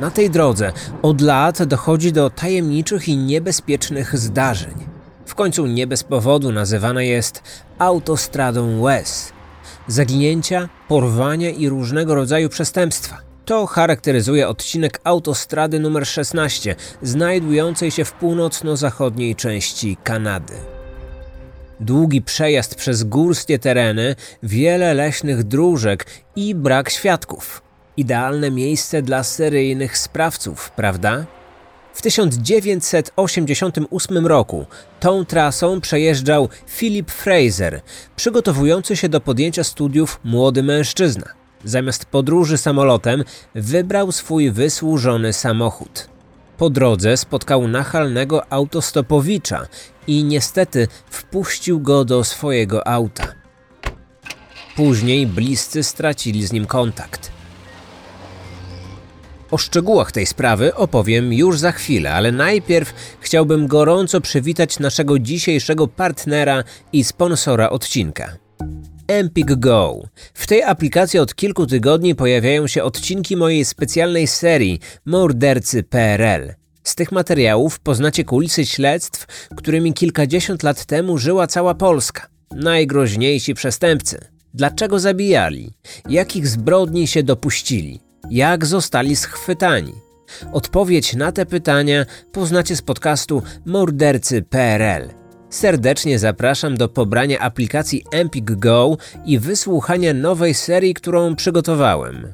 Na tej drodze od lat dochodzi do tajemniczych i niebezpiecznych zdarzeń. W końcu nie bez powodu nazywana jest autostradą łez. Zaginięcia, porwania i różnego rodzaju przestępstwa. To charakteryzuje odcinek autostrady nr 16, znajdującej się w północno-zachodniej części Kanady. Długi przejazd przez górskie tereny, wiele leśnych dróżek i brak świadków. Idealne miejsce dla seryjnych sprawców, prawda? W 1988 roku tą trasą przejeżdżał Philip Fraser, przygotowujący się do podjęcia studiów młody mężczyzna. Zamiast podróży samolotem wybrał swój wysłużony samochód. Po drodze spotkał nachalnego autostopowicza i niestety wpuścił go do swojego auta. Później bliscy stracili z nim kontakt. O szczegółach tej sprawy opowiem już za chwilę, ale najpierw chciałbym gorąco przywitać naszego dzisiejszego partnera i sponsora odcinka. Empik Go. W tej aplikacji od kilku tygodni pojawiają się odcinki mojej specjalnej serii Mordercy PRL. Z tych materiałów poznacie kulisy śledztw, którymi kilkadziesiąt lat temu żyła cała Polska. Najgroźniejsi przestępcy. Dlaczego zabijali? Jakich zbrodni się dopuścili? Jak zostali schwytani? Odpowiedź na te pytania poznacie z podcastu Mordercy PRL. Serdecznie zapraszam do pobrania aplikacji Empik Go i wysłuchania nowej serii, którą przygotowałem.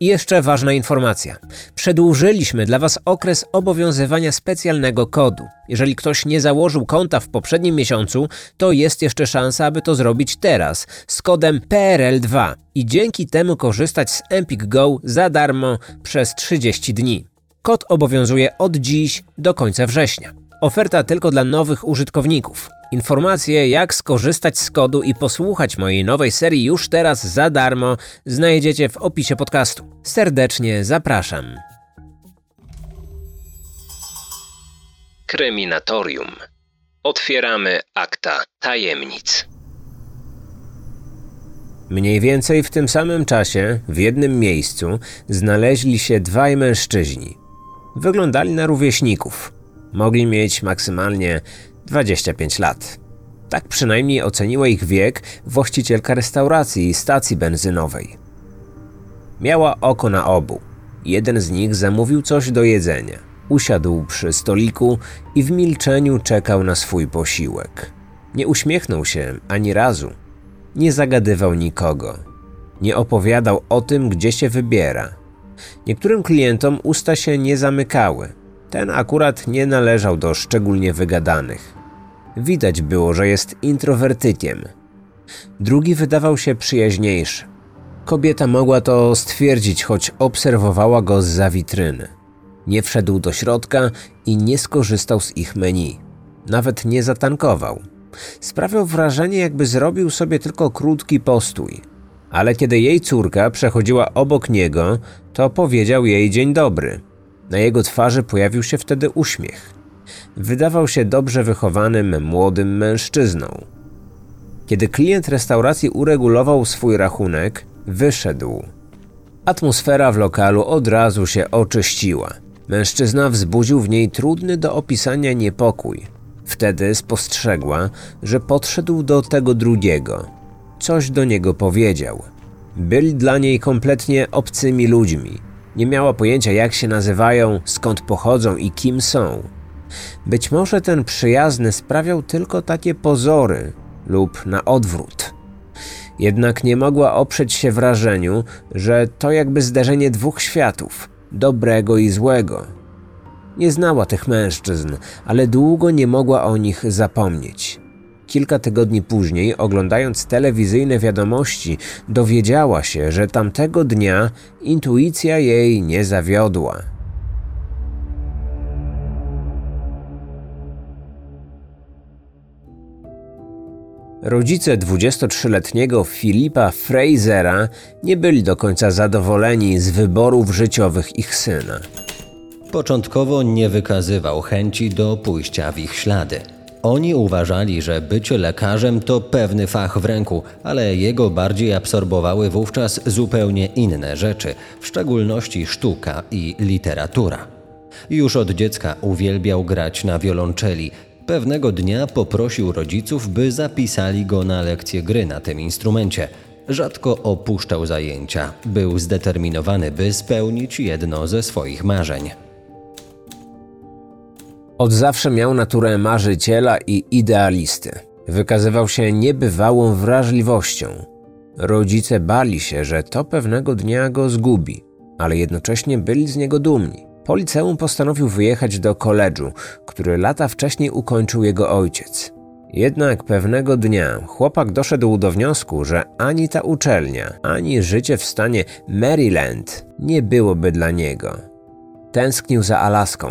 I jeszcze ważna informacja. Przedłużyliśmy dla Was okres obowiązywania specjalnego kodu. Jeżeli ktoś nie założył konta w poprzednim miesiącu, to jest jeszcze szansa, aby to zrobić teraz z kodem PRL2 i dzięki temu korzystać z Empik Go za darmo przez 30 dni. Kod obowiązuje od dziś do końca września. Oferta tylko dla nowych użytkowników. Informacje, jak skorzystać z kodu i posłuchać mojej nowej serii już teraz za darmo, znajdziecie w opisie podcastu. Serdecznie zapraszam. Kryminatorium. Otwieramy akta tajemnic. Mniej więcej w tym samym czasie, w jednym miejscu, znaleźli się dwaj mężczyźni. Wyglądali na rówieśników. Mogli mieć maksymalnie 25 lat. Tak przynajmniej oceniła ich wiek właścicielka restauracji i stacji benzynowej. Miała oko na obu. Jeden z nich zamówił coś do jedzenia. Usiadł przy stoliku i w milczeniu czekał na swój posiłek. Nie uśmiechnął się ani razu. Nie zagadywał nikogo. Nie opowiadał o tym, gdzie się wybiera. Niektórym klientom usta się nie zamykały. Ten akurat nie należał do szczególnie wygadanych. Widać było, że jest introwertykiem. Drugi wydawał się przyjaźniejszy. Kobieta mogła to stwierdzić, choć obserwowała go z witryny. Nie wszedł do środka i nie skorzystał z ich menu. Nawet nie zatankował. Sprawiał wrażenie, jakby zrobił sobie tylko krótki postój. Ale kiedy jej córka przechodziła obok niego, to powiedział jej dzień dobry. Na jego twarzy pojawił się wtedy uśmiech. Wydawał się dobrze wychowanym, młodym mężczyzną. Kiedy klient restauracji uregulował swój rachunek, wyszedł. Atmosfera w lokalu od razu się oczyściła. Mężczyzna wzbudził w niej trudny do opisania niepokój. Wtedy spostrzegła, że podszedł do tego drugiego. Coś do niego powiedział. Byli dla niej kompletnie obcymi ludźmi. Nie miała pojęcia, jak się nazywają, skąd pochodzą i kim są. Być może ten przyjazny sprawiał tylko takie pozory, lub na odwrót. Jednak nie mogła oprzeć się wrażeniu, że to jakby zderzenie dwóch światów dobrego i złego. Nie znała tych mężczyzn, ale długo nie mogła o nich zapomnieć. Kilka tygodni później, oglądając telewizyjne wiadomości, dowiedziała się, że tamtego dnia intuicja jej nie zawiodła. Rodzice 23-letniego Filipa Frasera nie byli do końca zadowoleni z wyborów życiowych ich syna. Początkowo nie wykazywał chęci do pójścia w ich ślady. Oni uważali, że bycie lekarzem to pewny fach w ręku, ale jego bardziej absorbowały wówczas zupełnie inne rzeczy, w szczególności sztuka i literatura. Już od dziecka uwielbiał grać na wiolonczeli. Pewnego dnia poprosił rodziców, by zapisali go na lekcję gry na tym instrumencie. Rzadko opuszczał zajęcia. Był zdeterminowany, by spełnić jedno ze swoich marzeń. Od zawsze miał naturę marzyciela i idealisty. Wykazywał się niebywałą wrażliwością. Rodzice bali się, że to pewnego dnia go zgubi, ale jednocześnie byli z niego dumni. Po liceum postanowił wyjechać do koledżu, który lata wcześniej ukończył jego ojciec. Jednak pewnego dnia chłopak doszedł do wniosku, że ani ta uczelnia, ani życie w stanie Maryland nie byłoby dla niego. Tęsknił za Alaską,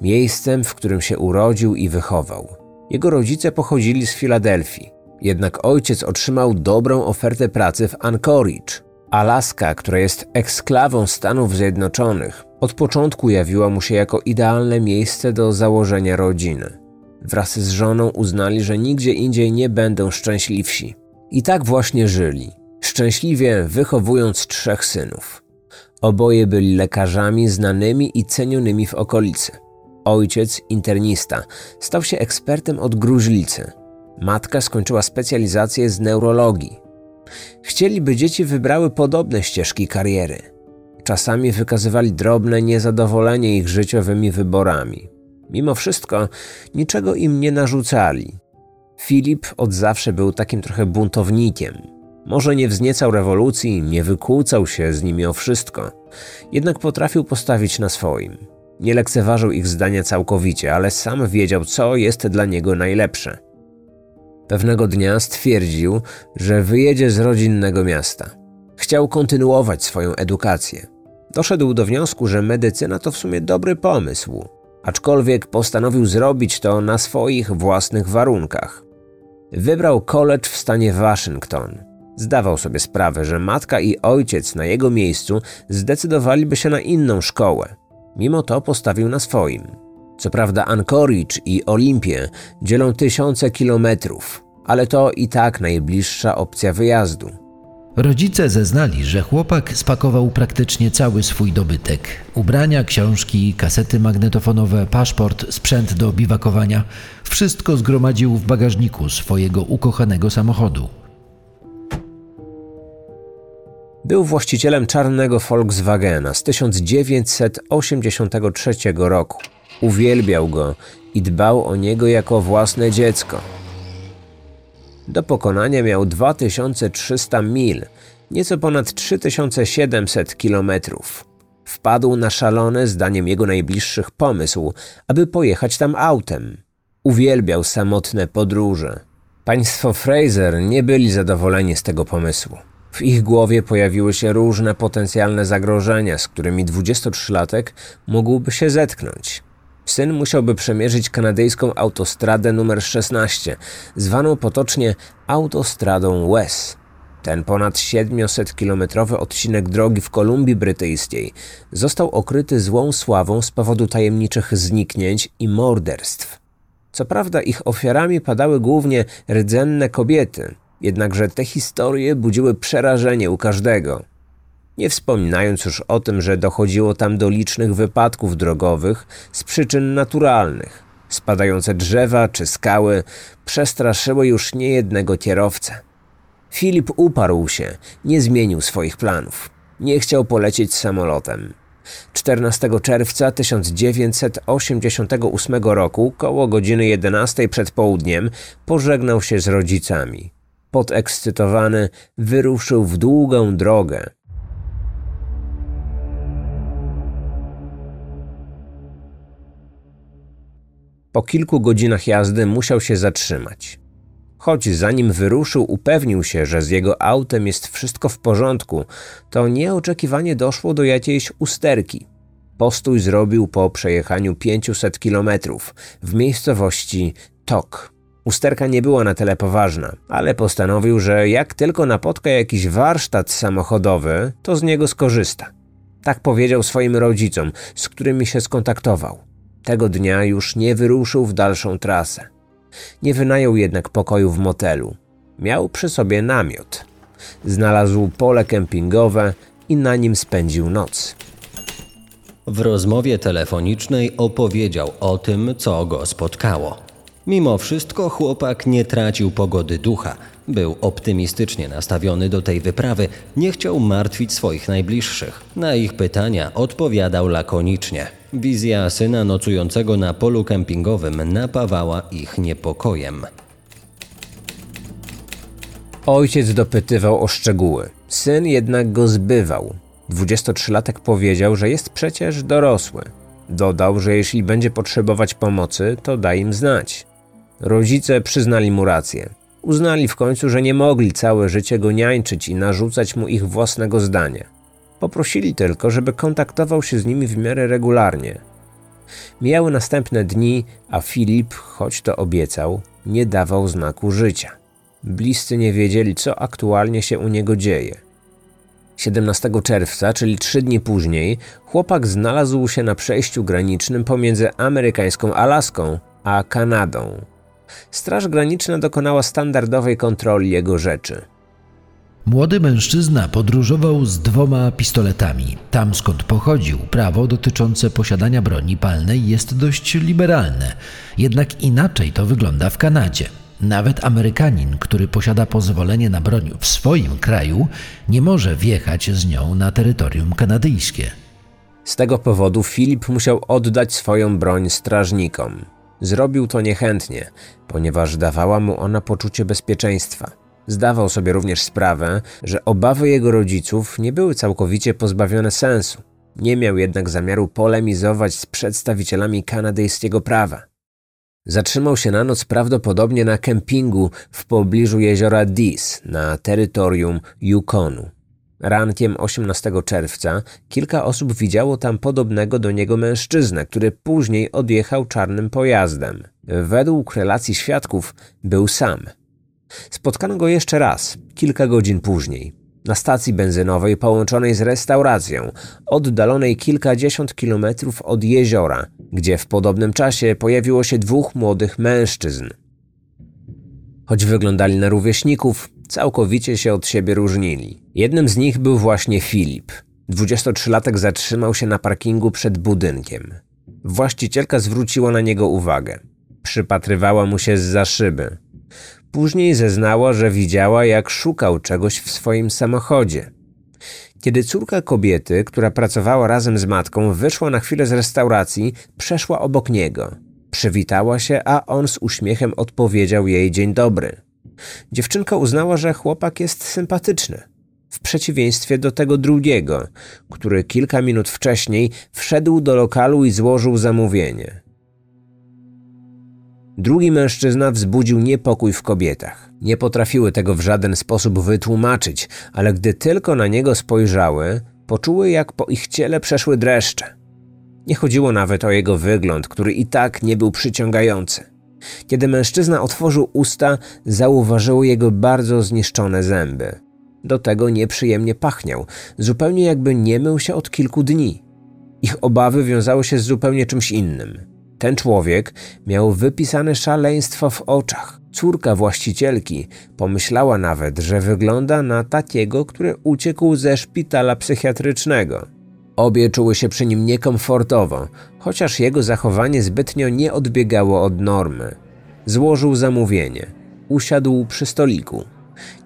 miejscem, w którym się urodził i wychował. Jego rodzice pochodzili z Filadelfii, jednak ojciec otrzymał dobrą ofertę pracy w Anchorage. Alaska, która jest eksklawą Stanów Zjednoczonych, od początku jawiła mu się jako idealne miejsce do założenia rodziny. Wraz z żoną uznali, że nigdzie indziej nie będą szczęśliwsi. I tak właśnie żyli, szczęśliwie wychowując trzech synów. Oboje byli lekarzami znanymi i cenionymi w okolicy. Ojciec, internista, stał się ekspertem od gruźlicy. Matka skończyła specjalizację z neurologii. Chcieli, by dzieci wybrały podobne ścieżki kariery. Czasami wykazywali drobne niezadowolenie ich życiowymi wyborami. Mimo wszystko niczego im nie narzucali. Filip od zawsze był takim trochę buntownikiem. Może nie wzniecał rewolucji, nie wykłócał się z nimi o wszystko, jednak potrafił postawić na swoim. Nie lekceważył ich zdania całkowicie, ale sam wiedział, co jest dla niego najlepsze. Pewnego dnia stwierdził, że wyjedzie z rodzinnego miasta. Chciał kontynuować swoją edukację. Doszedł do wniosku, że medycyna to w sumie dobry pomysł, aczkolwiek postanowił zrobić to na swoich własnych warunkach. Wybrał college w stanie Waszyngton. Zdawał sobie sprawę, że matka i ojciec na jego miejscu zdecydowaliby się na inną szkołę. Mimo to postawił na swoim. Co prawda Anchorage i Olimpię dzielą tysiące kilometrów, ale to i tak najbliższa opcja wyjazdu. Rodzice zeznali, że chłopak spakował praktycznie cały swój dobytek: ubrania, książki, kasety magnetofonowe, paszport, sprzęt do biwakowania. Wszystko zgromadził w bagażniku swojego ukochanego samochodu. Był właścicielem czarnego Volkswagena z 1983 roku. Uwielbiał go i dbał o niego jako własne dziecko. Do pokonania miał 2300 mil, nieco ponad 3700 kilometrów. Wpadł na szalony, zdaniem jego najbliższych, pomysł, aby pojechać tam autem. Uwielbiał samotne podróże. Państwo Fraser nie byli zadowoleni z tego pomysłu. W ich głowie pojawiły się różne potencjalne zagrożenia, z którymi 23-latek mógłby się zetknąć. Syn musiałby przemierzyć kanadyjską autostradę numer 16, zwaną potocznie autostradą Wes. Ten ponad 700-kilometrowy odcinek drogi w Kolumbii Brytyjskiej został okryty złą sławą z powodu tajemniczych zniknięć i morderstw. Co prawda ich ofiarami padały głównie rdzenne kobiety, jednakże te historie budziły przerażenie u każdego. Nie wspominając już o tym, że dochodziło tam do licznych wypadków drogowych z przyczyn naturalnych. Spadające drzewa czy skały przestraszyły już niejednego kierowcę. Filip uparł się, nie zmienił swoich planów. Nie chciał polecieć samolotem. 14 czerwca 1988 roku, koło godziny 11 przed południem, pożegnał się z rodzicami. Podekscytowany wyruszył w długą drogę, Po kilku godzinach jazdy musiał się zatrzymać. Choć zanim wyruszył, upewnił się, że z jego autem jest wszystko w porządku, to nieoczekiwanie doszło do jakiejś usterki. Postój zrobił po przejechaniu 500 kilometrów w miejscowości Tok. Usterka nie była na tyle poważna, ale postanowił, że jak tylko napotka jakiś warsztat samochodowy, to z niego skorzysta. Tak powiedział swoim rodzicom, z którymi się skontaktował. Tego dnia już nie wyruszył w dalszą trasę. Nie wynajął jednak pokoju w motelu. Miał przy sobie namiot. Znalazł pole kempingowe i na nim spędził noc. W rozmowie telefonicznej opowiedział o tym, co go spotkało. Mimo wszystko chłopak nie tracił pogody ducha. Był optymistycznie nastawiony do tej wyprawy, nie chciał martwić swoich najbliższych. Na ich pytania odpowiadał lakonicznie. Wizja syna nocującego na polu kempingowym napawała ich niepokojem. Ojciec dopytywał o szczegóły. Syn jednak go zbywał. 23-latek powiedział, że jest przecież dorosły. Dodał, że jeśli będzie potrzebować pomocy, to da im znać. Rodzice przyznali mu rację. Uznali w końcu, że nie mogli całe życie go niańczyć i narzucać mu ich własnego zdania. Poprosili tylko, żeby kontaktował się z nimi w miarę regularnie. Mijały następne dni, a Filip, choć to obiecał, nie dawał znaku życia. Bliscy nie wiedzieli, co aktualnie się u niego dzieje. 17 czerwca, czyli trzy dni później, chłopak znalazł się na przejściu granicznym pomiędzy amerykańską Alaską a Kanadą. Straż Graniczna dokonała standardowej kontroli jego rzeczy. Młody mężczyzna podróżował z dwoma pistoletami. Tam skąd pochodził, prawo dotyczące posiadania broni palnej jest dość liberalne. Jednak inaczej to wygląda w Kanadzie. Nawet Amerykanin, który posiada pozwolenie na broń w swoim kraju, nie może wjechać z nią na terytorium kanadyjskie. Z tego powodu Filip musiał oddać swoją broń strażnikom. Zrobił to niechętnie, ponieważ dawała mu ona poczucie bezpieczeństwa. Zdawał sobie również sprawę, że obawy jego rodziców nie były całkowicie pozbawione sensu. Nie miał jednak zamiaru polemizować z przedstawicielami kanadyjskiego prawa. Zatrzymał się na noc prawdopodobnie na kempingu w pobliżu jeziora Dees na terytorium Yukonu. Rankiem 18 czerwca kilka osób widziało tam podobnego do niego mężczyznę, który później odjechał czarnym pojazdem. Według relacji świadków był sam. Spotkano go jeszcze raz, kilka godzin później, na stacji benzynowej połączonej z restauracją, oddalonej kilkadziesiąt kilometrów od jeziora, gdzie w podobnym czasie pojawiło się dwóch młodych mężczyzn. Choć wyglądali na rówieśników, całkowicie się od siebie różnili. Jednym z nich był właśnie Filip. 23-latek zatrzymał się na parkingu przed budynkiem. Właścicielka zwróciła na niego uwagę. Przypatrywała mu się z za szyby. Później zeznała, że widziała, jak szukał czegoś w swoim samochodzie. Kiedy córka kobiety, która pracowała razem z matką, wyszła na chwilę z restauracji, przeszła obok niego. Przywitała się, a on z uśmiechem odpowiedział jej dzień dobry. Dziewczynka uznała, że chłopak jest sympatyczny. W przeciwieństwie do tego drugiego, który kilka minut wcześniej wszedł do lokalu i złożył zamówienie. Drugi mężczyzna wzbudził niepokój w kobietach. Nie potrafiły tego w żaden sposób wytłumaczyć, ale gdy tylko na niego spojrzały, poczuły jak po ich ciele przeszły dreszcze. Nie chodziło nawet o jego wygląd, który i tak nie był przyciągający. Kiedy mężczyzna otworzył usta, zauważyły jego bardzo zniszczone zęby. Do tego nieprzyjemnie pachniał, zupełnie jakby nie mył się od kilku dni. Ich obawy wiązały się z zupełnie czymś innym. Ten człowiek miał wypisane szaleństwo w oczach. Córka właścicielki pomyślała nawet, że wygląda na takiego, który uciekł ze szpitala psychiatrycznego. Obie czuły się przy nim niekomfortowo, chociaż jego zachowanie zbytnio nie odbiegało od normy. Złożył zamówienie. Usiadł przy stoliku.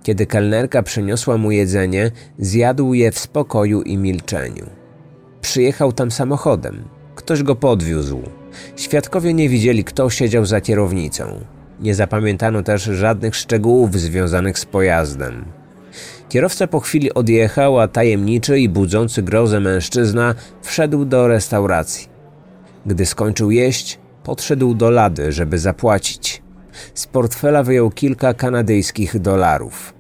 Kiedy kelnerka przyniosła mu jedzenie, zjadł je w spokoju i milczeniu. Przyjechał tam samochodem. Ktoś go podwiózł. Świadkowie nie widzieli, kto siedział za kierownicą. Nie zapamiętano też żadnych szczegółów związanych z pojazdem. Kierowca po chwili odjechał, a tajemniczy i budzący grozę mężczyzna wszedł do restauracji. Gdy skończył jeść, podszedł do lady, żeby zapłacić. Z portfela wyjął kilka kanadyjskich dolarów.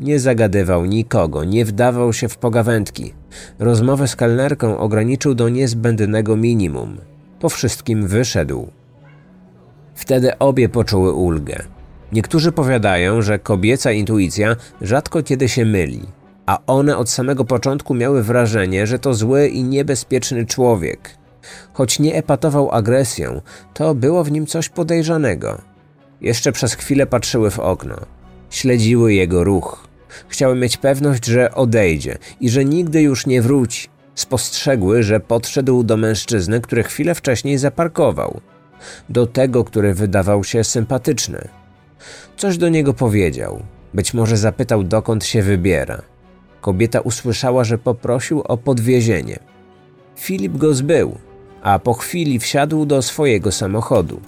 Nie zagadywał nikogo, nie wdawał się w pogawędki. Rozmowę z kelnerką ograniczył do niezbędnego minimum. Po wszystkim wyszedł. Wtedy obie poczuły ulgę. Niektórzy powiadają, że kobieca intuicja rzadko kiedy się myli, a one od samego początku miały wrażenie, że to zły i niebezpieczny człowiek. Choć nie epatował agresją, to było w nim coś podejrzanego. Jeszcze przez chwilę patrzyły w okno. Śledziły jego ruch. Chciały mieć pewność, że odejdzie i że nigdy już nie wróci. Spostrzegły, że podszedł do mężczyzny, który chwilę wcześniej zaparkował. Do tego, który wydawał się sympatyczny. Coś do niego powiedział. Być może zapytał, dokąd się wybiera. Kobieta usłyszała, że poprosił o podwiezienie. Filip go zbył, a po chwili wsiadł do swojego samochodu.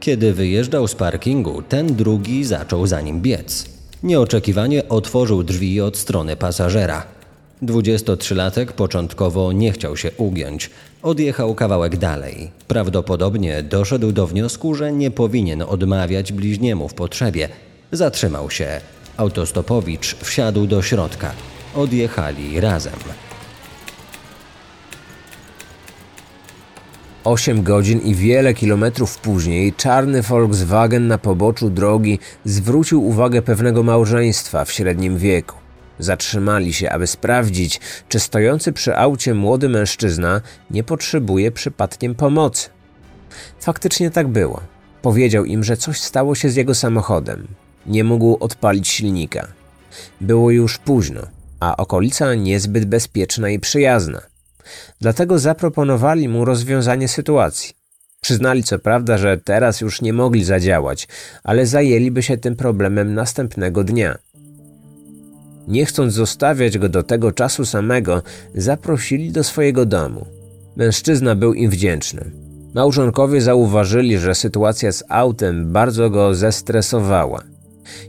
Kiedy wyjeżdżał z parkingu, ten drugi zaczął za nim biec. Nieoczekiwanie otworzył drzwi od strony pasażera. 23-latek początkowo nie chciał się ugiąć. Odjechał kawałek dalej. Prawdopodobnie doszedł do wniosku, że nie powinien odmawiać bliźniemu w potrzebie. Zatrzymał się. Autostopowicz wsiadł do środka. Odjechali razem. Osiem godzin i wiele kilometrów później czarny Volkswagen na poboczu drogi zwrócił uwagę pewnego małżeństwa w średnim wieku. Zatrzymali się, aby sprawdzić, czy stojący przy aucie młody mężczyzna nie potrzebuje przypadkiem pomocy. Faktycznie tak było. Powiedział im, że coś stało się z jego samochodem. Nie mógł odpalić silnika. Było już późno, a okolica niezbyt bezpieczna i przyjazna. Dlatego zaproponowali mu rozwiązanie sytuacji. Przyznali co prawda, że teraz już nie mogli zadziałać, ale zajęliby się tym problemem następnego dnia. Nie chcąc zostawiać go do tego czasu samego, zaprosili do swojego domu. Mężczyzna był im wdzięczny. Małżonkowie zauważyli, że sytuacja z autem bardzo go zestresowała.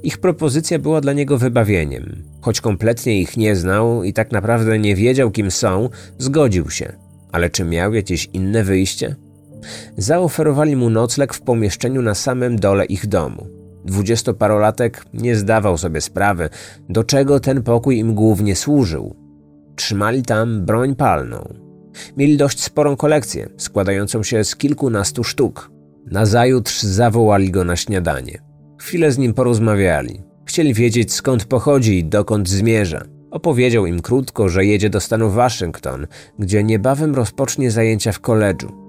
Ich propozycja była dla niego wybawieniem. Choć kompletnie ich nie znał i tak naprawdę nie wiedział, kim są, zgodził się. Ale czy miał jakieś inne wyjście? Zaoferowali mu nocleg w pomieszczeniu na samym dole ich domu. Dwudziestoparolatek nie zdawał sobie sprawy, do czego ten pokój im głównie służył. Trzymali tam broń palną. Mieli dość sporą kolekcję, składającą się z kilkunastu sztuk. Nazajutrz zawołali go na śniadanie. Chwilę z nim porozmawiali. Chcieli wiedzieć skąd pochodzi i dokąd zmierza. Opowiedział im krótko, że jedzie do stanu Waszyngton, gdzie niebawem rozpocznie zajęcia w koledżu.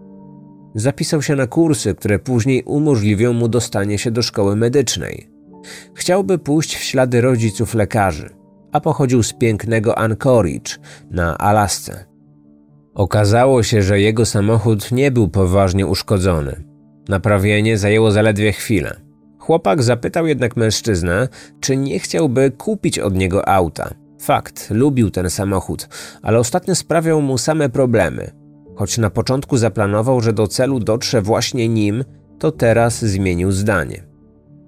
Zapisał się na kursy, które później umożliwią mu dostanie się do szkoły medycznej. Chciałby pójść w ślady rodziców lekarzy, a pochodził z pięknego Anchorage na Alasce. Okazało się, że jego samochód nie był poważnie uszkodzony. Naprawienie zajęło zaledwie chwilę. Chłopak zapytał jednak mężczyznę, czy nie chciałby kupić od niego auta. Fakt, lubił ten samochód, ale ostatnio sprawiał mu same problemy. Choć na początku zaplanował, że do celu dotrze właśnie nim, to teraz zmienił zdanie.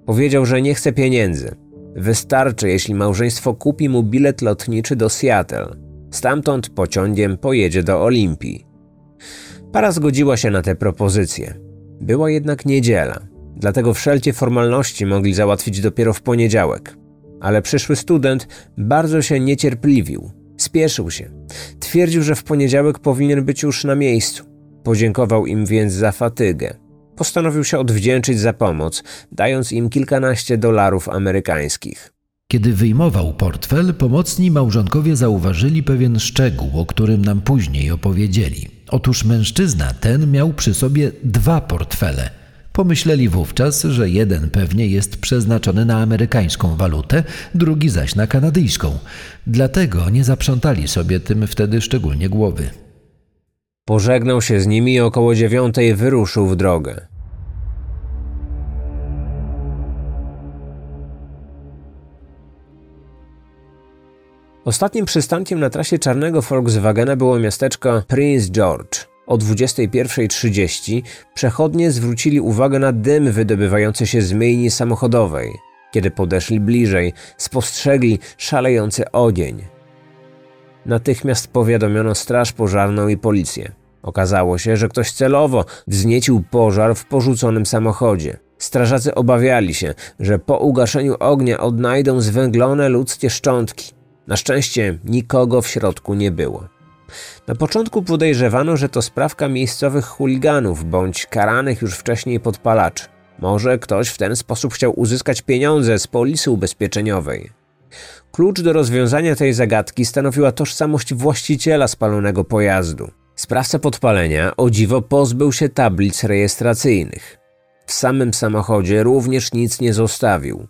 Powiedział, że nie chce pieniędzy. Wystarczy, jeśli małżeństwo kupi mu bilet lotniczy do Seattle. Stamtąd pociągiem pojedzie do Olimpii. Para zgodziła się na tę propozycję. Była jednak niedziela, dlatego wszelkie formalności mogli załatwić dopiero w poniedziałek. Ale przyszły student bardzo się niecierpliwił. Spieszył się. Twierdził, że w poniedziałek powinien być już na miejscu. Podziękował im więc za fatygę. Postanowił się odwdzięczyć za pomoc, dając im kilkanaście dolarów amerykańskich. Kiedy wyjmował portfel, pomocni małżonkowie zauważyli pewien szczegół, o którym nam później opowiedzieli. Otóż mężczyzna ten miał przy sobie dwa portfele – Pomyśleli wówczas, że jeden pewnie jest przeznaczony na amerykańską walutę, drugi zaś na kanadyjską. Dlatego nie zaprzątali sobie tym wtedy szczególnie głowy. Pożegnał się z nimi i około dziewiątej wyruszył w drogę. Ostatnim przystankiem na trasie czarnego Volkswagena było miasteczko Prince George. O 21.30 przechodnie zwrócili uwagę na dym wydobywający się z myjni samochodowej. Kiedy podeszli bliżej, spostrzegli szalejący ogień. Natychmiast powiadomiono straż pożarną i policję. Okazało się, że ktoś celowo wzniecił pożar w porzuconym samochodzie. Strażacy obawiali się, że po ugaszeniu ognia odnajdą zwęglone ludzkie szczątki. Na szczęście nikogo w środku nie było. Na początku podejrzewano, że to sprawka miejscowych chuliganów bądź karanych już wcześniej podpalaczy. Może ktoś w ten sposób chciał uzyskać pieniądze z polisy ubezpieczeniowej. Klucz do rozwiązania tej zagadki stanowiła tożsamość właściciela spalonego pojazdu. Sprawca podpalenia o dziwo pozbył się tablic rejestracyjnych. W samym samochodzie również nic nie zostawił.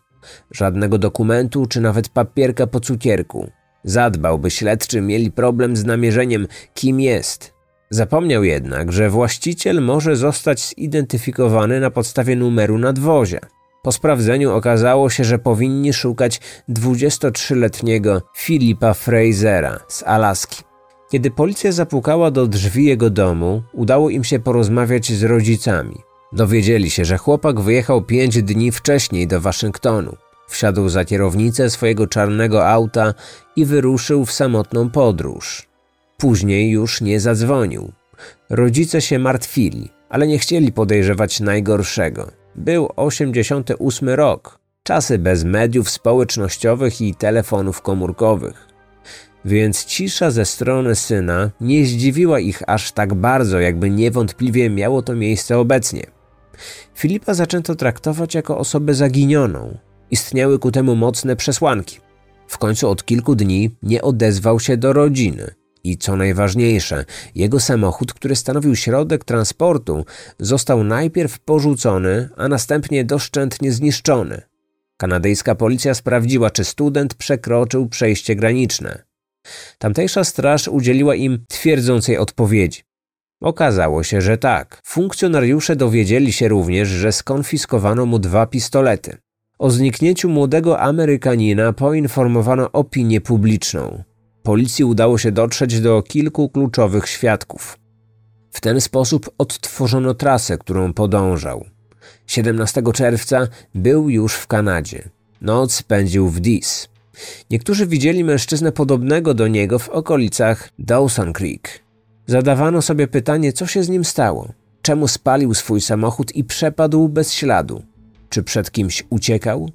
Żadnego dokumentu czy nawet papierka po cukierku. Zadbał, by śledczy mieli problem z namierzeniem, kim jest. Zapomniał jednak, że właściciel może zostać zidentyfikowany na podstawie numeru nadwozia. Po sprawdzeniu okazało się, że powinni szukać 23-letniego Filipa Frasera z Alaski. Kiedy policja zapukała do drzwi jego domu, udało im się porozmawiać z rodzicami. Dowiedzieli się, że chłopak wyjechał pięć dni wcześniej do Waszyngtonu. Wsiadł za kierownicę swojego czarnego auta i wyruszył w samotną podróż. Później już nie zadzwonił. Rodzice się martwili, ale nie chcieli podejrzewać najgorszego. Był 88 rok, czasy bez mediów społecznościowych i telefonów komórkowych. Więc cisza ze strony syna nie zdziwiła ich aż tak bardzo, jakby niewątpliwie miało to miejsce obecnie. Filipa zaczęto traktować jako osobę zaginioną. Istniały ku temu mocne przesłanki. W końcu od kilku dni nie odezwał się do rodziny. I co najważniejsze, jego samochód, który stanowił środek transportu, został najpierw porzucony, a następnie doszczętnie zniszczony. Kanadyjska policja sprawdziła, czy student przekroczył przejście graniczne. Tamtejsza straż udzieliła im twierdzącej odpowiedzi. Okazało się, że tak. Funkcjonariusze dowiedzieli się również, że skonfiskowano mu dwa pistolety. O zniknięciu młodego Amerykanina poinformowano opinię publiczną. Policji udało się dotrzeć do kilku kluczowych świadków. W ten sposób odtworzono trasę, którą podążał. 17 czerwca był już w Kanadzie. Noc spędził w Dis. Niektórzy widzieli mężczyznę podobnego do niego w okolicach Dawson Creek. Zadawano sobie pytanie, co się z nim stało. Czemu spalił swój samochód i przepadł bez śladu? Czy przed kimś uciekał?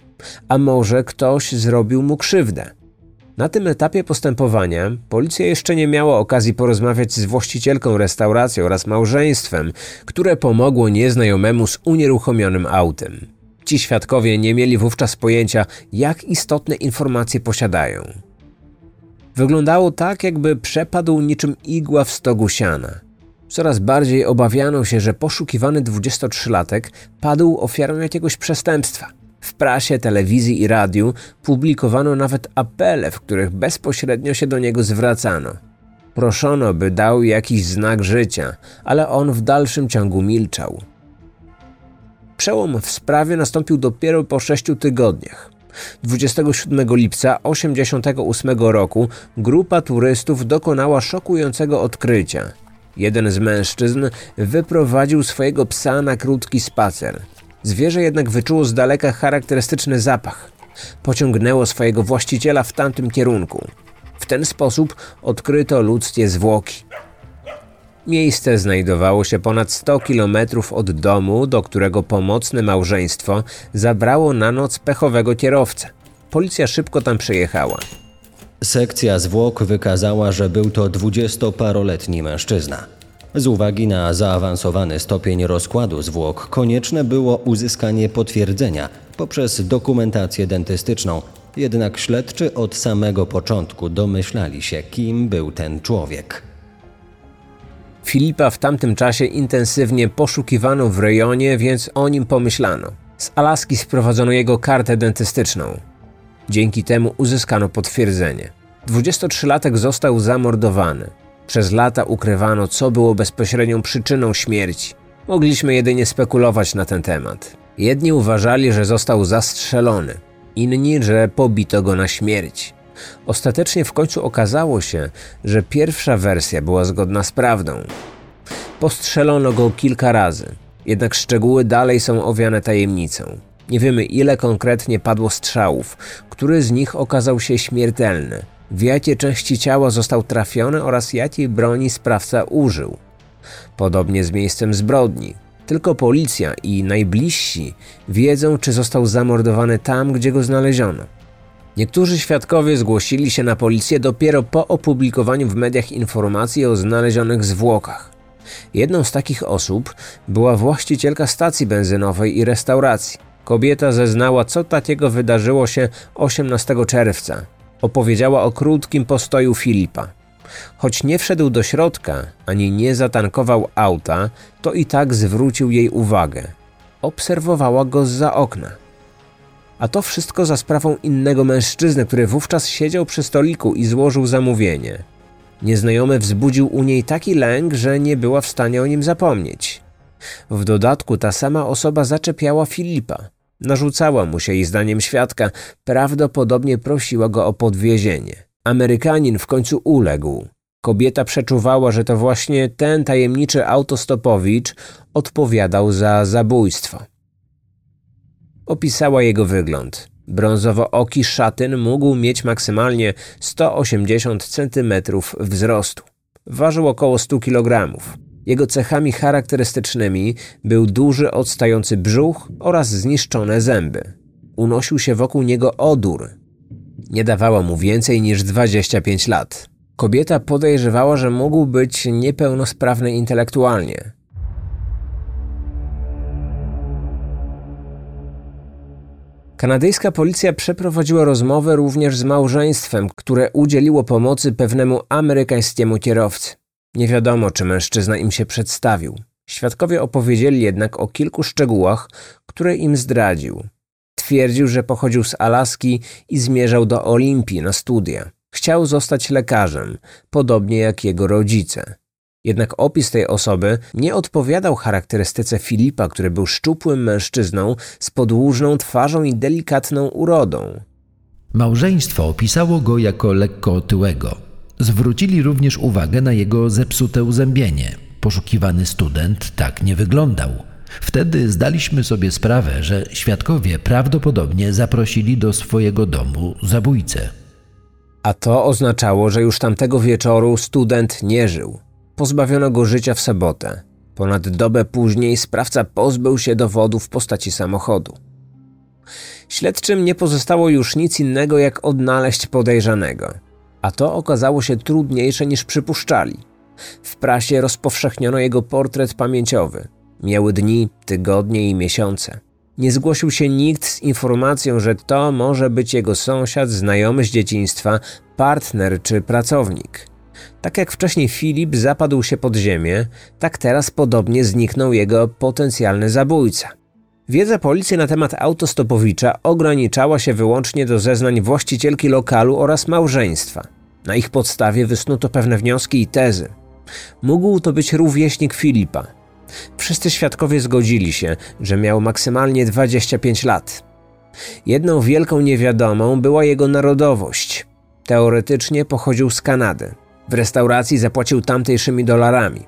A może ktoś zrobił mu krzywdę? Na tym etapie postępowania policja jeszcze nie miała okazji porozmawiać z właścicielką restauracji oraz małżeństwem, które pomogło nieznajomemu z unieruchomionym autem. Ci świadkowie nie mieli wówczas pojęcia, jak istotne informacje posiadają. Wyglądało tak, jakby przepadł niczym igła w stogu siana. Coraz bardziej obawiano się, że poszukiwany 23-latek padł ofiarą jakiegoś przestępstwa. W prasie, telewizji i radiu publikowano nawet apele, w których bezpośrednio się do niego zwracano. Proszono, by dał jakiś znak życia, ale on w dalszym ciągu milczał. Przełom w sprawie nastąpił dopiero po sześciu tygodniach. 27 lipca 1988 roku grupa turystów dokonała szokującego odkrycia. Jeden z mężczyzn wyprowadził swojego psa na krótki spacer. Zwierzę jednak wyczuło z daleka charakterystyczny zapach. Pociągnęło swojego właściciela w tamtym kierunku. W ten sposób odkryto ludzkie zwłoki. Miejsce znajdowało się ponad 100 kilometrów od domu, do którego pomocne małżeństwo zabrało na noc pechowego kierowcę. Policja szybko tam przyjechała. Sekcja zwłok wykazała, że był to dwudziestoparoletni mężczyzna. Z uwagi na zaawansowany stopień rozkładu zwłok, konieczne było uzyskanie potwierdzenia poprzez dokumentację dentystyczną. Jednak śledczy od samego początku domyślali się, kim był ten człowiek. Filipa w tamtym czasie intensywnie poszukiwano w rejonie, więc o nim pomyślano. Z Alaski sprowadzono jego kartę dentystyczną. Dzięki temu uzyskano potwierdzenie. 23-latek został zamordowany. Przez lata ukrywano, co było bezpośrednią przyczyną śmierci. Mogliśmy jedynie spekulować na ten temat. Jedni uważali, że został zastrzelony, inni, że pobito go na śmierć. Ostatecznie w końcu okazało się, że pierwsza wersja była zgodna z prawdą. Postrzelono go kilka razy, jednak szczegóły dalej są owiane tajemnicą. Nie wiemy, ile konkretnie padło strzałów, który z nich okazał się śmiertelny, w jakie części ciała został trafiony oraz jakiej broni sprawca użył. Podobnie z miejscem zbrodni. Tylko policja i najbliżsi wiedzą, czy został zamordowany tam, gdzie go znaleziono. Niektórzy świadkowie zgłosili się na policję dopiero po opublikowaniu w mediach informacji o znalezionych zwłokach. Jedną z takich osób była właścicielka stacji benzynowej i restauracji. Kobieta zeznała, co takiego wydarzyło się 18 czerwca. Opowiedziała o krótkim postoju Filipa. Choć nie wszedł do środka ani nie zatankował auta, to i tak zwrócił jej uwagę. obserwowała go zza okna. A to wszystko za sprawą innego mężczyzny, który wówczas siedział przy stoliku i złożył zamówienie. Nieznajomy wzbudził u niej taki lęk, że nie była w stanie o nim zapomnieć. W dodatku ta sama osoba zaczepiała Filipa. Narzucała mu się jej zdaniem świadka, prawdopodobnie prosiła go o podwiezienie. Amerykanin w końcu uległ. Kobieta przeczuwała, że to właśnie ten tajemniczy autostopowicz odpowiadał za zabójstwo. Opisała jego wygląd. Brązowo-oki szatyn mógł mieć maksymalnie 180 cm wzrostu. Ważył około 100 kg. Jego cechami charakterystycznymi był duży, odstający brzuch oraz zniszczone zęby. Unosił się wokół niego odór. Nie dawała mu więcej niż 25 lat. Kobieta podejrzewała, że mógł być niepełnosprawny intelektualnie. Kanadyjska policja przeprowadziła rozmowę również z małżeństwem, które udzieliło pomocy pewnemu amerykańskiemu kierowcy. Nie wiadomo, czy mężczyzna im się przedstawił. Świadkowie opowiedzieli jednak o kilku szczegółach, które im zdradził. Twierdził, że pochodził z Alaski i zmierzał do Olimpii na studia. Chciał zostać lekarzem, podobnie jak jego rodzice. Jednak opis tej osoby nie odpowiadał charakterystyce Filipa, który był szczupłym mężczyzną z podłużną twarzą i delikatną urodą. Małżeństwo opisało go jako lekko otyłego. Zwrócili również uwagę na jego zepsute uzębienie. Poszukiwany student tak nie wyglądał. Wtedy zdaliśmy sobie sprawę, że świadkowie prawdopodobnie zaprosili do swojego domu zabójcę. A to oznaczało, że już tamtego wieczoru student nie żył. Pozbawiono go życia w sobotę. Ponad dobę później sprawca pozbył się dowodu w postaci samochodu. Śledczym nie pozostało już nic innego, jak odnaleźć podejrzanego. A to okazało się trudniejsze niż przypuszczali. W prasie rozpowszechniono jego portret pamięciowy. Miały dni, tygodnie i miesiące. Nie zgłosił się nikt z informacją, że to może być jego sąsiad, znajomy z dzieciństwa, partner czy pracownik. Tak jak wcześniej Filip zapadł się pod ziemię, tak teraz podobnie zniknął jego potencjalny zabójca. Wiedza policji na temat autostopowicza ograniczała się wyłącznie do zeznań właścicielki lokalu oraz małżeństwa. Na ich podstawie wysnuto pewne wnioski i tezy. Mógł to być rówieśnik Filipa. Wszyscy świadkowie zgodzili się, że miał maksymalnie 25 lat. Jedną wielką niewiadomą była jego narodowość. Teoretycznie pochodził z Kanady. W restauracji zapłacił tamtejszymi dolarami.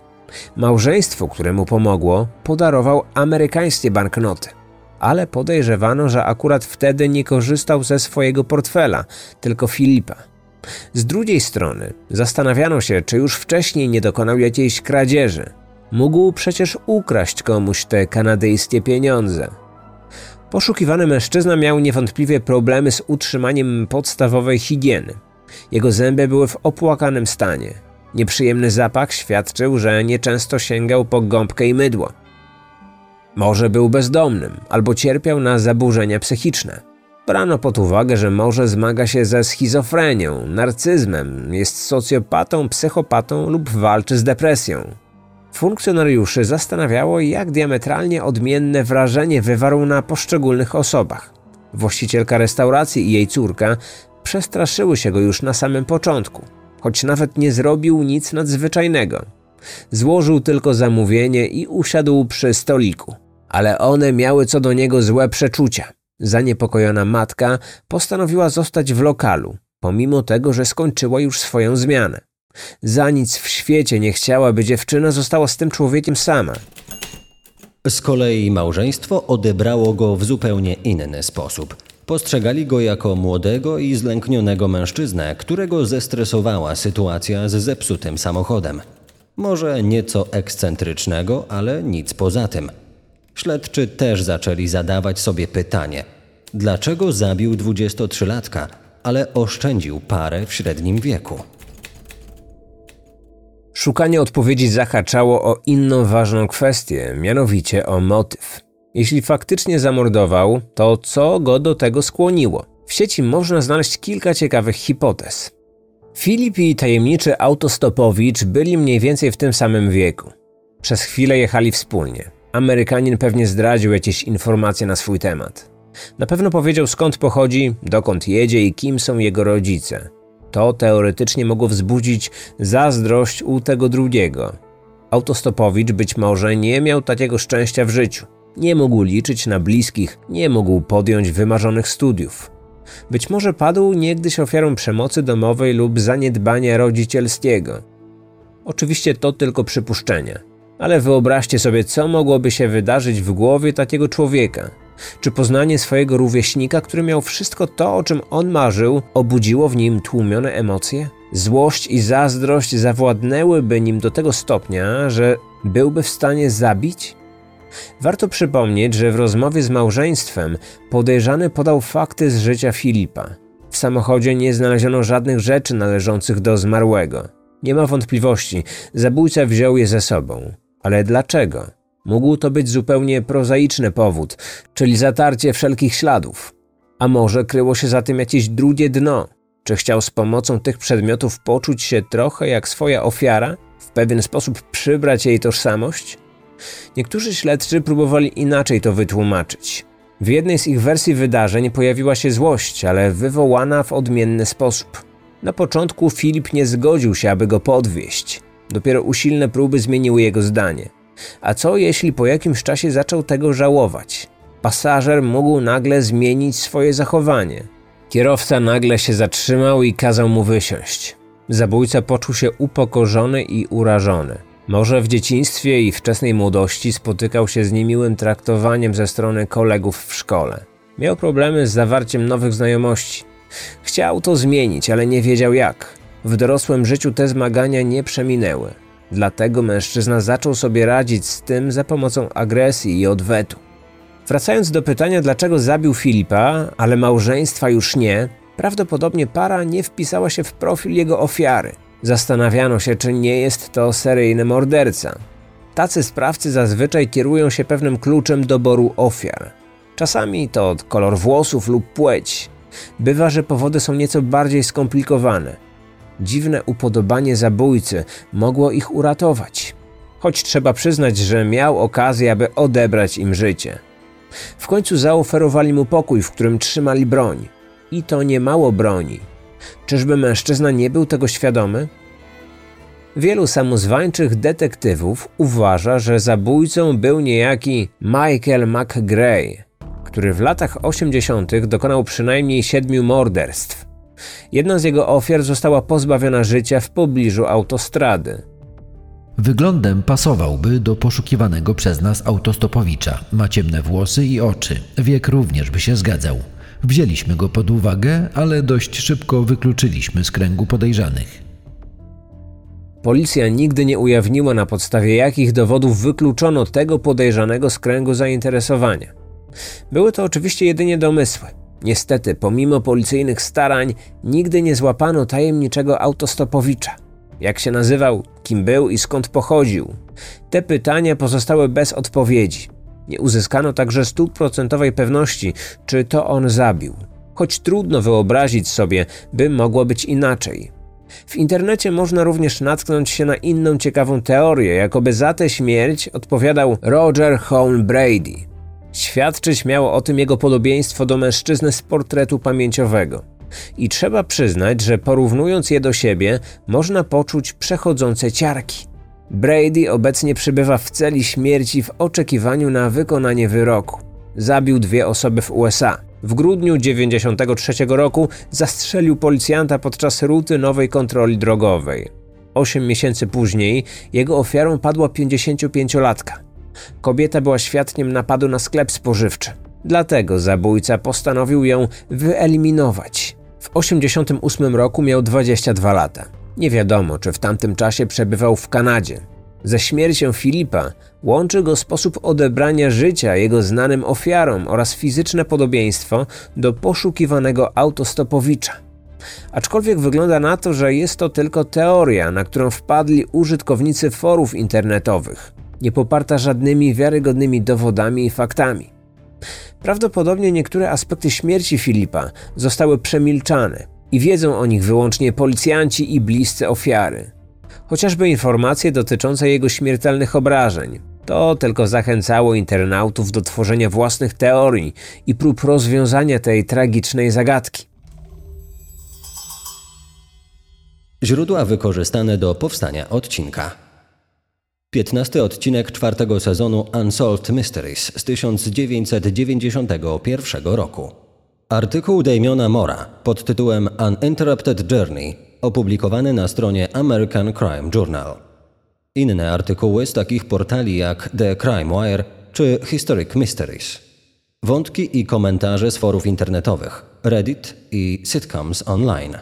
Małżeństwu, któremu pomogło, podarował amerykańskie banknoty. Ale podejrzewano, że akurat wtedy nie korzystał ze swojego portfela, tylko Filipa. Z drugiej strony zastanawiano się, czy już wcześniej nie dokonał jakiejś kradzieży. Mógł przecież ukraść komuś te kanadyjskie pieniądze. Poszukiwany mężczyzna miał niewątpliwie problemy z utrzymaniem podstawowej higieny. Jego zęby były w opłakanym stanie. Nieprzyjemny zapach świadczył, że nieczęsto sięgał po gąbkę i mydło. Może był bezdomnym albo cierpiał na zaburzenia psychiczne. Brano pod uwagę, że może zmaga się ze schizofrenią, narcyzmem, jest socjopatą, psychopatą lub walczy z depresją. Funkcjonariuszy zastanawiało, jak diametralnie odmienne wrażenie wywarł na poszczególnych osobach. Właścicielka restauracji i jej córka przestraszyły się go już na samym początku, choć nawet nie zrobił nic nadzwyczajnego. Złożył tylko zamówienie i usiadł przy stoliku. Ale one miały co do niego złe przeczucia. Zaniepokojona matka postanowiła zostać w lokalu, pomimo tego, że skończyła już swoją zmianę. Za nic w świecie nie chciała, by dziewczyna została z tym człowiekiem sama. Z kolei małżeństwo odebrało go w zupełnie inny sposób. Postrzegali go jako młodego i zlęknionego mężczyznę, którego zestresowała sytuacja z zepsutym samochodem. Może nieco ekscentrycznego, ale nic poza tym. Śledczy też zaczęli zadawać sobie pytanie: dlaczego zabił 23-latka, ale oszczędził parę w średnim wieku? Szukanie odpowiedzi zahaczało o inną ważną kwestię, mianowicie o motyw. Jeśli faktycznie zamordował, to co go do tego skłoniło? W sieci można znaleźć kilka ciekawych hipotez. Filip i tajemniczy autostopowicz byli mniej więcej w tym samym wieku. Przez chwilę jechali wspólnie. Amerykanin pewnie zdradził jakieś informacje na swój temat. Na pewno powiedział skąd pochodzi, dokąd jedzie i kim są jego rodzice. To teoretycznie mogło wzbudzić zazdrość u tego drugiego. Autostopowicz być może nie miał takiego szczęścia w życiu. Nie mógł liczyć na bliskich, nie mógł podjąć wymarzonych studiów. Być może padł niegdyś ofiarą przemocy domowej lub zaniedbania rodzicielskiego. Oczywiście to tylko przypuszczenia, ale wyobraźcie sobie, co mogłoby się wydarzyć w głowie takiego człowieka. Czy poznanie swojego rówieśnika, który miał wszystko to, o czym on marzył, obudziło w nim tłumione emocje? Złość i zazdrość zawładnęłyby nim do tego stopnia, że byłby w stanie zabić? Warto przypomnieć, że w rozmowie z małżeństwem podejrzany podał fakty z życia Filipa. W samochodzie nie znaleziono żadnych rzeczy należących do zmarłego. Nie ma wątpliwości, zabójca wziął je ze sobą. Ale dlaczego? Mógł to być zupełnie prozaiczny powód, czyli zatarcie wszelkich śladów. A może kryło się za tym jakieś drugie dno? Czy chciał z pomocą tych przedmiotów poczuć się trochę jak swoja ofiara? W pewien sposób przybrać jej tożsamość? Niektórzy śledczy próbowali inaczej to wytłumaczyć. W jednej z ich wersji wydarzeń pojawiła się złość, ale wywołana w odmienny sposób. Na początku Filip nie zgodził się, aby go podwieźć. Dopiero usilne próby zmieniły jego zdanie. A co jeśli po jakimś czasie zaczął tego żałować? Pasażer mógł nagle zmienić swoje zachowanie. Kierowca nagle się zatrzymał i kazał mu wysiąść. Zabójca poczuł się upokorzony i urażony. Może w dzieciństwie i wczesnej młodości spotykał się z niemiłym traktowaniem ze strony kolegów w szkole. Miał problemy z zawarciem nowych znajomości. Chciał to zmienić, ale nie wiedział jak. W dorosłym życiu te zmagania nie przeminęły. Dlatego mężczyzna zaczął sobie radzić z tym za pomocą agresji i odwetu. Wracając do pytania, dlaczego zabił Filipa, ale małżeństwa już nie, prawdopodobnie para nie wpisała się w profil jego ofiary. Zastanawiano się, czy nie jest to seryjny morderca. Tacy sprawcy zazwyczaj kierują się pewnym kluczem doboru ofiar. Czasami to kolor włosów lub płeć. Bywa, że powody są nieco bardziej skomplikowane. Dziwne upodobanie zabójcy mogło ich uratować. Choć trzeba przyznać, że miał okazję, aby odebrać im życie. W końcu zaoferowali mu pokój, w którym trzymali broń. I to nie mało broni. Czyżby mężczyzna nie był tego świadomy? Wielu samozwańczych detektywów uważa, że zabójcą był niejaki Michael McGray, który w latach 80. dokonał przynajmniej siedmiu morderstw. Jedna z jego ofiar została pozbawiona życia w pobliżu autostrady. Wyglądem pasowałby do poszukiwanego przez nas autostopowicza. Ma ciemne włosy i oczy. Wiek również by się zgadzał. Wzięliśmy go pod uwagę, ale dość szybko wykluczyliśmy z kręgu podejrzanych. Policja nigdy nie ujawniła na podstawie jakich dowodów wykluczono tego podejrzanego z kręgu zainteresowania. Były to oczywiście jedynie domysły. Niestety, pomimo policyjnych starań, nigdy nie złapano tajemniczego autostopowicza. Jak się nazywał, kim był i skąd pochodził? Te pytania pozostały bez odpowiedzi. Nie uzyskano także stuprocentowej pewności, czy to on zabił. Choć trudno wyobrazić sobie, by mogło być inaczej. W internecie można również natknąć się na inną ciekawą teorię, jakoby za tę śmierć odpowiadał Roger Hone Brady. Świadczyć miało o tym jego podobieństwo do mężczyzny z portretu pamięciowego. I trzeba przyznać, że porównując je do siebie, można poczuć przechodzące ciarki. Brady obecnie przebywa w celi śmierci w oczekiwaniu na wykonanie wyroku. Zabił dwie osoby w USA. W grudniu 1993 roku zastrzelił policjanta podczas rutynowej kontroli drogowej. Osiem miesięcy później jego ofiarą padła 55-latka. Kobieta była świadkiem napadu na sklep spożywczy. Dlatego zabójca postanowił ją wyeliminować. W 1988 roku miał 22 lata. Nie wiadomo, czy w tamtym czasie przebywał w Kanadzie. Ze śmiercią Filipa łączy go sposób odebrania życia jego znanym ofiarom oraz fizyczne podobieństwo do poszukiwanego autostopowicza. Aczkolwiek wygląda na to, że jest to tylko teoria, na którą wpadli użytkownicy forów internetowych, nie poparta żadnymi wiarygodnymi dowodami i faktami. Prawdopodobnie niektóre aspekty śmierci Filipa zostały przemilczane i wiedzą o nich wyłącznie policjanci i bliscy ofiary. Chociażby informacje dotyczące jego śmiertelnych obrażeń. To tylko zachęcało internautów do tworzenia własnych teorii i prób rozwiązania tej tragicznej zagadki. Źródła wykorzystane do powstania odcinka. 15 odcinek czwartego sezonu Unsolved Mysteries z 1991 roku. Artykuł Damiona Mora pod tytułem Uninterrupted Journey opublikowany na stronie American Crime Journal. Inne artykuły z takich portali jak The Crime Wire czy Historic Mysteries. Wątki i komentarze z forów internetowych, Reddit i sitcoms online.